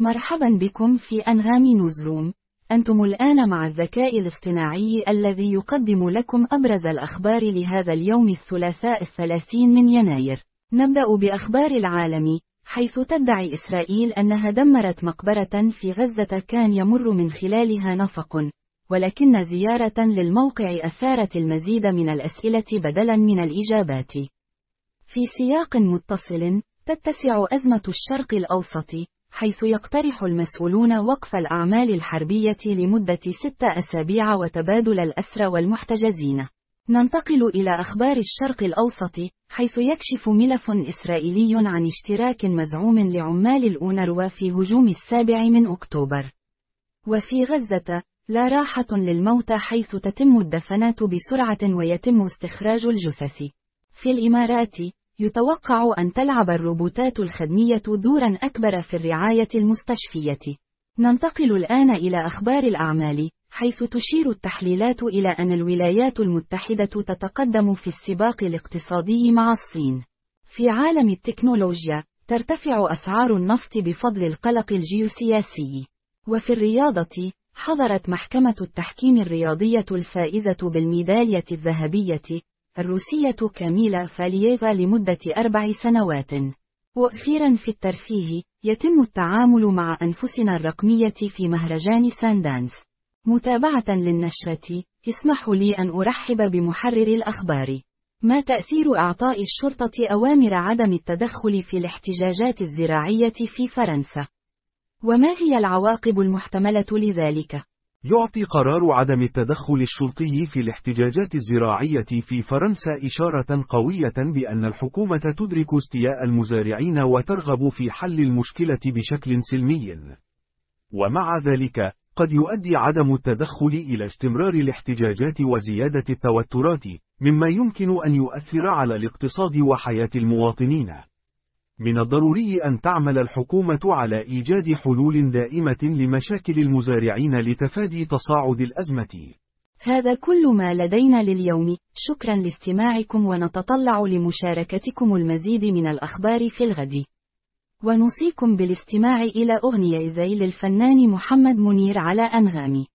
مرحبا بكم في أنغام نوزروم. أنتم الآن مع الذكاء الاصطناعي الذي يقدم لكم أبرز الأخبار لهذا اليوم الثلاثاء الثلاثين من يناير. نبدأ بأخبار العالم، حيث تدعي إسرائيل أنها دمرت مقبرة في غزة كان يمر من خلالها نفق، ولكن زيارة للموقع أثارت المزيد من الأسئلة بدلا من الإجابات. في سياق متصل، تتسع أزمة الشرق الأوسط، حيث يقترح المسؤولون وقف الأعمال الحربية لمدة ست أسابيع وتبادل الأسرى والمحتجزين. ننتقل إلى أخبار الشرق الأوسط، حيث يكشف ملف إسرائيلي عن اشتراك مزعوم لعمال الأونروا في هجوم السابع من أكتوبر. وفي غزة، لا راحة للموتى حيث تتم الدفنات بسرعة ويتم استخراج الجثث. في الإمارات، يتوقع أن تلعب الروبوتات الخدمية دورا أكبر في الرعاية المستشفية. ننتقل الآن إلى أخبار الأعمال، حيث تشير التحليلات إلى أن الولايات المتحدة تتقدم في السباق الاقتصادي مع الصين. في عالم التكنولوجيا، ترتفع أسعار النفط بفضل القلق الجيوسياسي. وفي الرياضة، حظرت محكمة التحكيم الرياضية الفائزة بالميدالية الذهبية، الروسية كاميلا فالييفا لمدة أربع سنوات. وأخيرا في الترفيه، يتم التعامل مع أنفسنا الرقمية في مهرجان ساندانس. متابعة للنشرة، اسمحوا لي أن أرحب بمحرر الأخبار. ما تأثير إعطاء الشرطة أوامر عدم التدخل في الاحتجاجات الزراعية في فرنسا؟ وما هي العواقب المحتملة لذلك؟ يعطي قرار عدم التدخل الشرطي في الاحتجاجات الزراعية في فرنسا إشارة قوية بأن الحكومة تدرك استياء المزارعين وترغب في حل المشكلة بشكل سلمي. ومع ذلك، قد يؤدي عدم التدخل إلى استمرار الاحتجاجات وزيادة التوترات، مما يمكن أن يؤثر على الاقتصاد وحياة المواطنين. من الضروري أن تعمل الحكومة على إيجاد حلول دائمة لمشاكل المزارعين لتفادي تصاعد الأزمة. هذا كل ما لدينا لليوم، شكرا لاستماعكم ونتطلع لمشاركتكم المزيد من الأخبار في الغد. ونوصيكم بالاستماع إلى أغنية إزاي للفنان محمد منير على أنغامي.